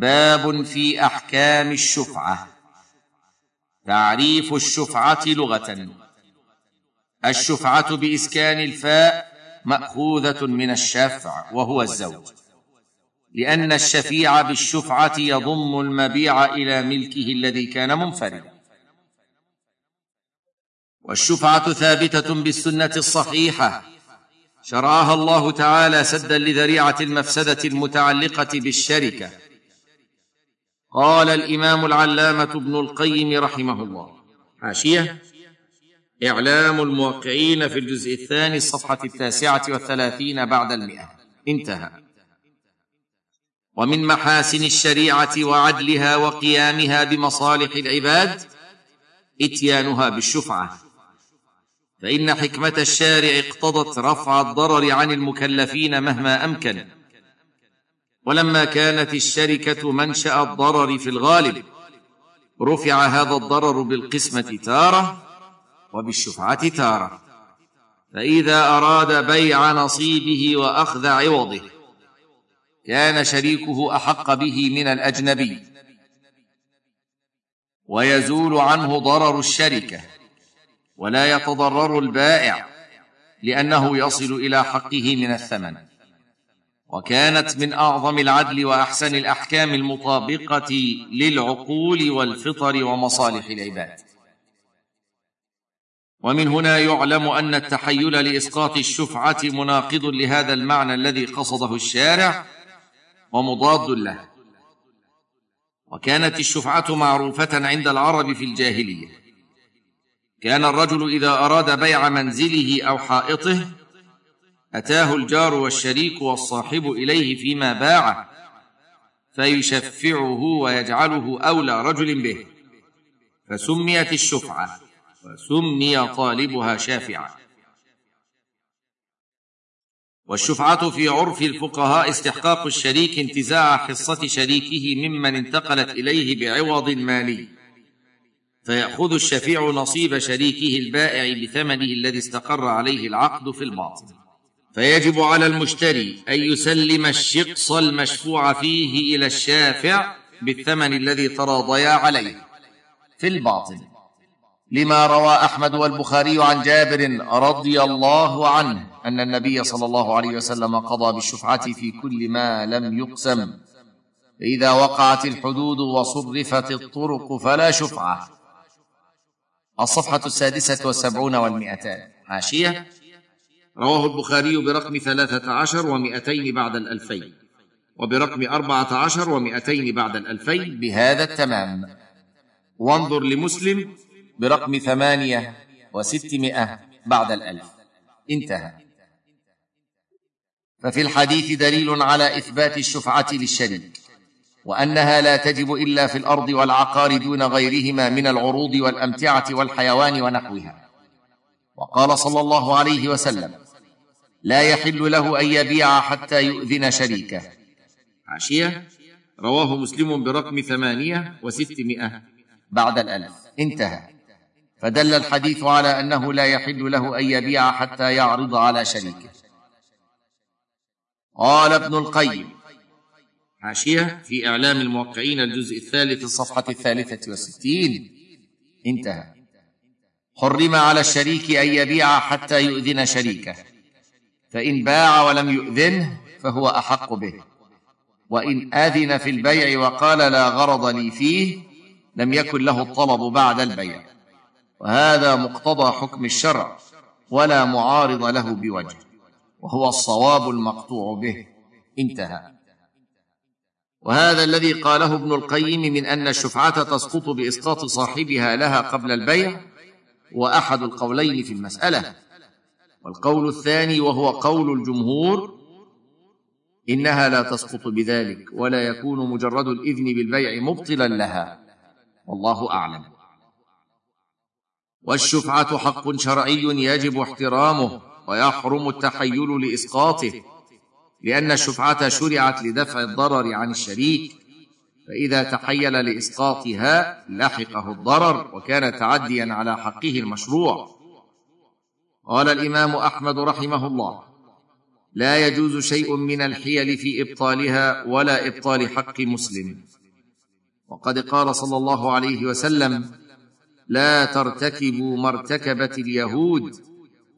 باب في أحكام الشفعة. تعريف الشفعة لغة. الشفعة بإسكان الفاء مأخوذة من الشفع وهو الزوج. لأن الشفيع بالشفعة يضم المبيع إلى ملكه الذي كان منفردا. والشفعة ثابتة بالسنة الصحيحة. شرعها الله تعالى سدا لذريعة المفسدة المتعلقة بالشركة. قال الإمام العلامة ابن القيم رحمه الله. حاشيه إعلام الموقعين في الجزء الثاني الصفحة التاسعة والثلاثين بعد المئة. انتهى. ومن محاسن الشريعة وعدلها وقيامها بمصالح العباد إتيانها بالشفعة. فإن حكمة الشارع اقتضت رفع الضرر عن المكلفين مهما أمكن. ولما كانت الشركة منشأ الضرر في الغالب رفع هذا الضرر بالقسمة تارة وبالشفعة تارة. فإذا أراد بيع نصيبه وأخذ عوضه كان شريكه أحق به من الأجنبي. ويزول عنه ضرر الشركة ولا يتضرر البائع لأنه يصل إلى حقه من الثمن. وكانت من أعظم العدل وأحسن الأحكام المطابقة للعقول والفطر ومصالح العباد. ومن هنا يعلم أن التحيل لإسقاط الشفعة مناقض لهذا المعنى الذي قصده الشارع ومضاد له. وكانت الشفعة معروفة عند العرب في الجاهلية. كان الرجل إذا أراد بيع منزله أو حائطه أتاه الجار والشريك والصاحب إليه فيما باعه فيشفعه ويجعله أولى رجل به. فسميت الشفعة وسمي طالبها شافعا. والشفعة في عرف الفقهاء استحقاق الشريك انتزاع حصة شريكه ممن انتقلت إليه بعوض مالي. فيأخذ الشفيع نصيب شريكه البائع بثمنه الذي استقر عليه العقد في الباطن فيجب على المشتري أن يسلم الشقص المشفوع فيه إلى الشافع بالثمن الذي تراضيا عليه. في الباطن لما روى أحمد والبخاري عن جابر رضي الله عنه أن النبي صلى الله عليه وسلم قضى بالشفعة في كل ما لم يقسم. فإذا وقعت الحدود وصرفت الطرق فلا شفعة. الصفحة السادسة والسبعون والمئتان. حاشيه رواه البخاري برقم ثلاثة عشر ومئتين بعد الألفين وبرقم أربعة عشر ومئتين بعد الألفين. بهذا التمام. وانظر لمسلم برقم ثمانية وستمائة بعد الألف. انتهى. ففي الحديث دليل على إثبات الشفعة للشريك وأنها لا تجب إلا في الأرض والعقار دون غيرهما من العروض والأمتعة والحيوان ونحوها. وقال صلى الله عليه وسلم لا يحل له أن يبيع حتى يؤذن شريكه. عشية. رواه مسلم برقم ثمانية وستمائة. بعد الألف. انتهى. فدل الحديث على أنه لا يحل له أن يبيع حتى يعرض على شريكه. قال ابن القيم. حاشيه في إعلام الموقعين الجزء الثالث الصفحه الثالثة والستين انتهى. حرم على الشريك أن يبيع حتى يؤذن شريكه. فإن باع ولم يؤذنه فهو أحق به. وإن أذن في البيع وقال لا غرض لي فيه لم يكن له الطلب بعد البيع. وهذا مقتضى حكم الشرع ولا معارض له بوجه وهو الصواب المقطوع به. انتهى. وهذا الذي قاله ابن القيم من أن الشفعة تسقط بإسقاط صاحبها لها قبل البيع واحد القولين في المسألة. والقول الثاني وهو قول الجمهور إنها لا تسقط بذلك ولا يكون مجرد الإذن بالبيع مبطلا لها. والله أعلم. والشفعة حق شرعي يجب احترامه ويحرم التحيل لإسقاطه لأن الشفعة شرعت لدفع الضرر عن الشريك فإذا تحيل لإسقاطها لحقه الضرر وكان تعديا على حقه المشروع. قال الإمام أحمد رحمه الله لا يجوز شيء من الحيل في إبطالها ولا إبطال حق مسلم. وقد قال صلى الله عليه وسلم لا ترتكبوا ما ارتكبت اليهود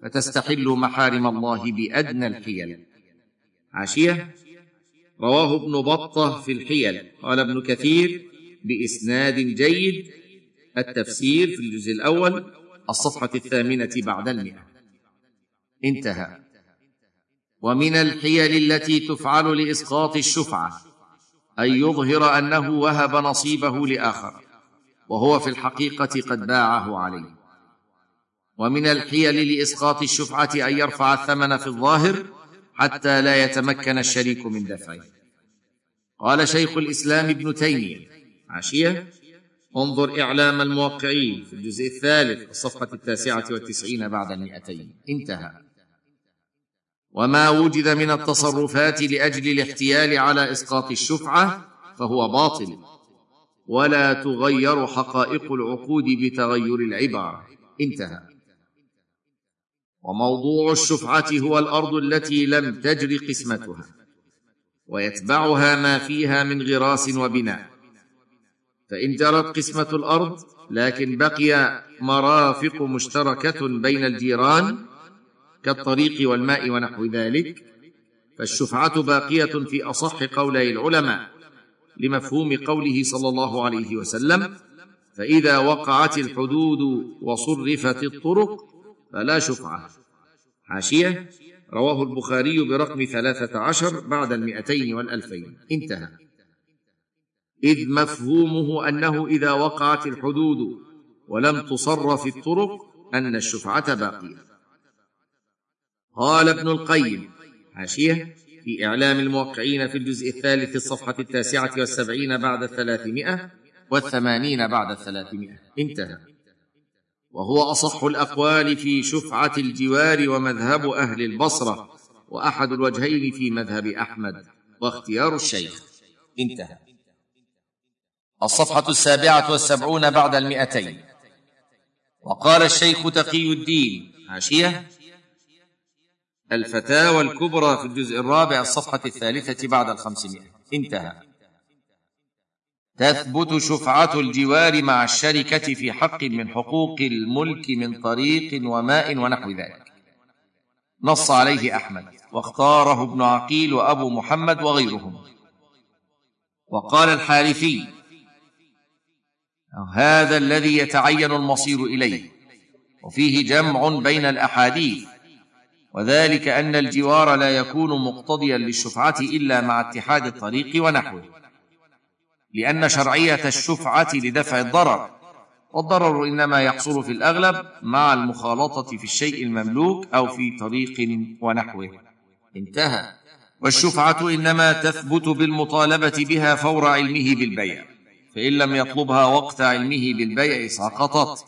فتستحلوا محارم الله بأدنى الحيل. عاشية؟ رواه ابن بطة في الحيل. قال ابن كثير بإسناد جيد التفسير في الجزء الأول الصفحة الثامنة بعد المئة. انتهى. ومن الحيل التي تفعل لإسقاط الشفعة أن يظهر أنه وهب نصيبه لآخر وهو في الحقيقة قد باعه عليه. ومن الحيل لإسقاط الشفعة أن يرفع الثمن في الظاهر حتى لا يتمكن الشريك من دفعه. قال شيخ الإسلام ابن تيمية عاشيه انظر إعلام الموقعين في الجزء الثالث الصفحه التاسعة والتسعين بعد المئتين. انتهى. وما وجد من التصرفات لأجل الاحتيال على إسقاط الشفعة فهو باطل. ولا تغير حقائق العقود بتغير العبارة. انتهى. وموضوع الشفعة هو الأرض التي لم تجر قسمتها. ويتبعها ما فيها من غراس وبناء. فإن جرت قسمة الأرض لكن بقي مرافق مشتركة بين الجيران كالطريق والماء ونحو ذلك فالشفعة باقية في أصح قولي العلماء لمفهوم قوله صلى الله عليه وسلم فإذا وقعت الحدود وصرفت الطرق فلا شفعة حاشية رواه البخاري برقم ثلاثة عشر بعد المئتين والألفين. انتهى. إذ مفهومه أنه إذا وقعت الحدود ولم تصرف الطرق أن الشفعة باقية. قال ابن القيم حاشية في إعلام الموقعين في الجزء الثالث الصفحة التاسعة والسبعين بعد الثلاثمائة والثمانين بعد الثلاثمائة انتهى. وهو أصح الأقوال في شفعة الجوار ومذهب أهل البصرة وأحد الوجهين في مذهب أحمد واختيار الشيخ. انتهى. الصفحة السابعة والسبعون بعد المئتين. وقال الشيخ تقي الدين حاشية الفتاوى الكبرى في الجزء الرابع الصفحة الثالثة بعد الخمسمائة. انتهى. تثبت شفعة الجوار مع الشركة في حق من حقوق الملك من طريق وماء ونحو ذلك. نص عليه أحمد. واختاره ابن عقيل وأبو محمد وغيرهم. وقال الحارثي هذا الذي يتعين المصير إليه. وفيه جمع بين الأحاديث. وذلك أن الجوار لا يكون مقتضيا للشفعة إلا مع اتحاد الطريق ونحوه لأن شرعية الشفعة لدفع الضرر والضرر إنما يحصل في الأغلب مع المخالطة في الشيء المملوك أو في طريق ونحوه. انتهى. والشفعة إنما تثبت بالمطالبة بها فور علمه بالبيع فإن لم يطلبها وقت علمه بالبيع سقطت.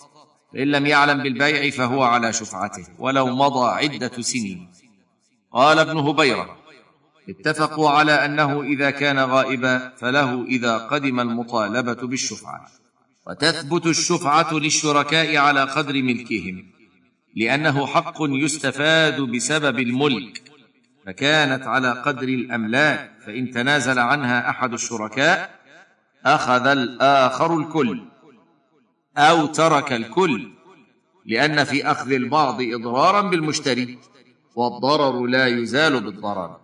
فإن لم يعلم بالبيع فهو على شفعته ولو مضى عدة سنين. قال ابن هبيرة اتفقوا على أنه إذا كان غائبا فله إذا قدم المطالبة بالشفعة. وتثبت الشفعة للشركاء على قدر ملكهم لأنه حق يستفاد بسبب الملك. فكانت على قدر الأملاك فإن تنازل عنها أحد الشركاء أخذ الآخر الكل. أو ترك الكل لأن في أخذ البعض إضرارا بالمشتري والضرر لا يزال بالضرر.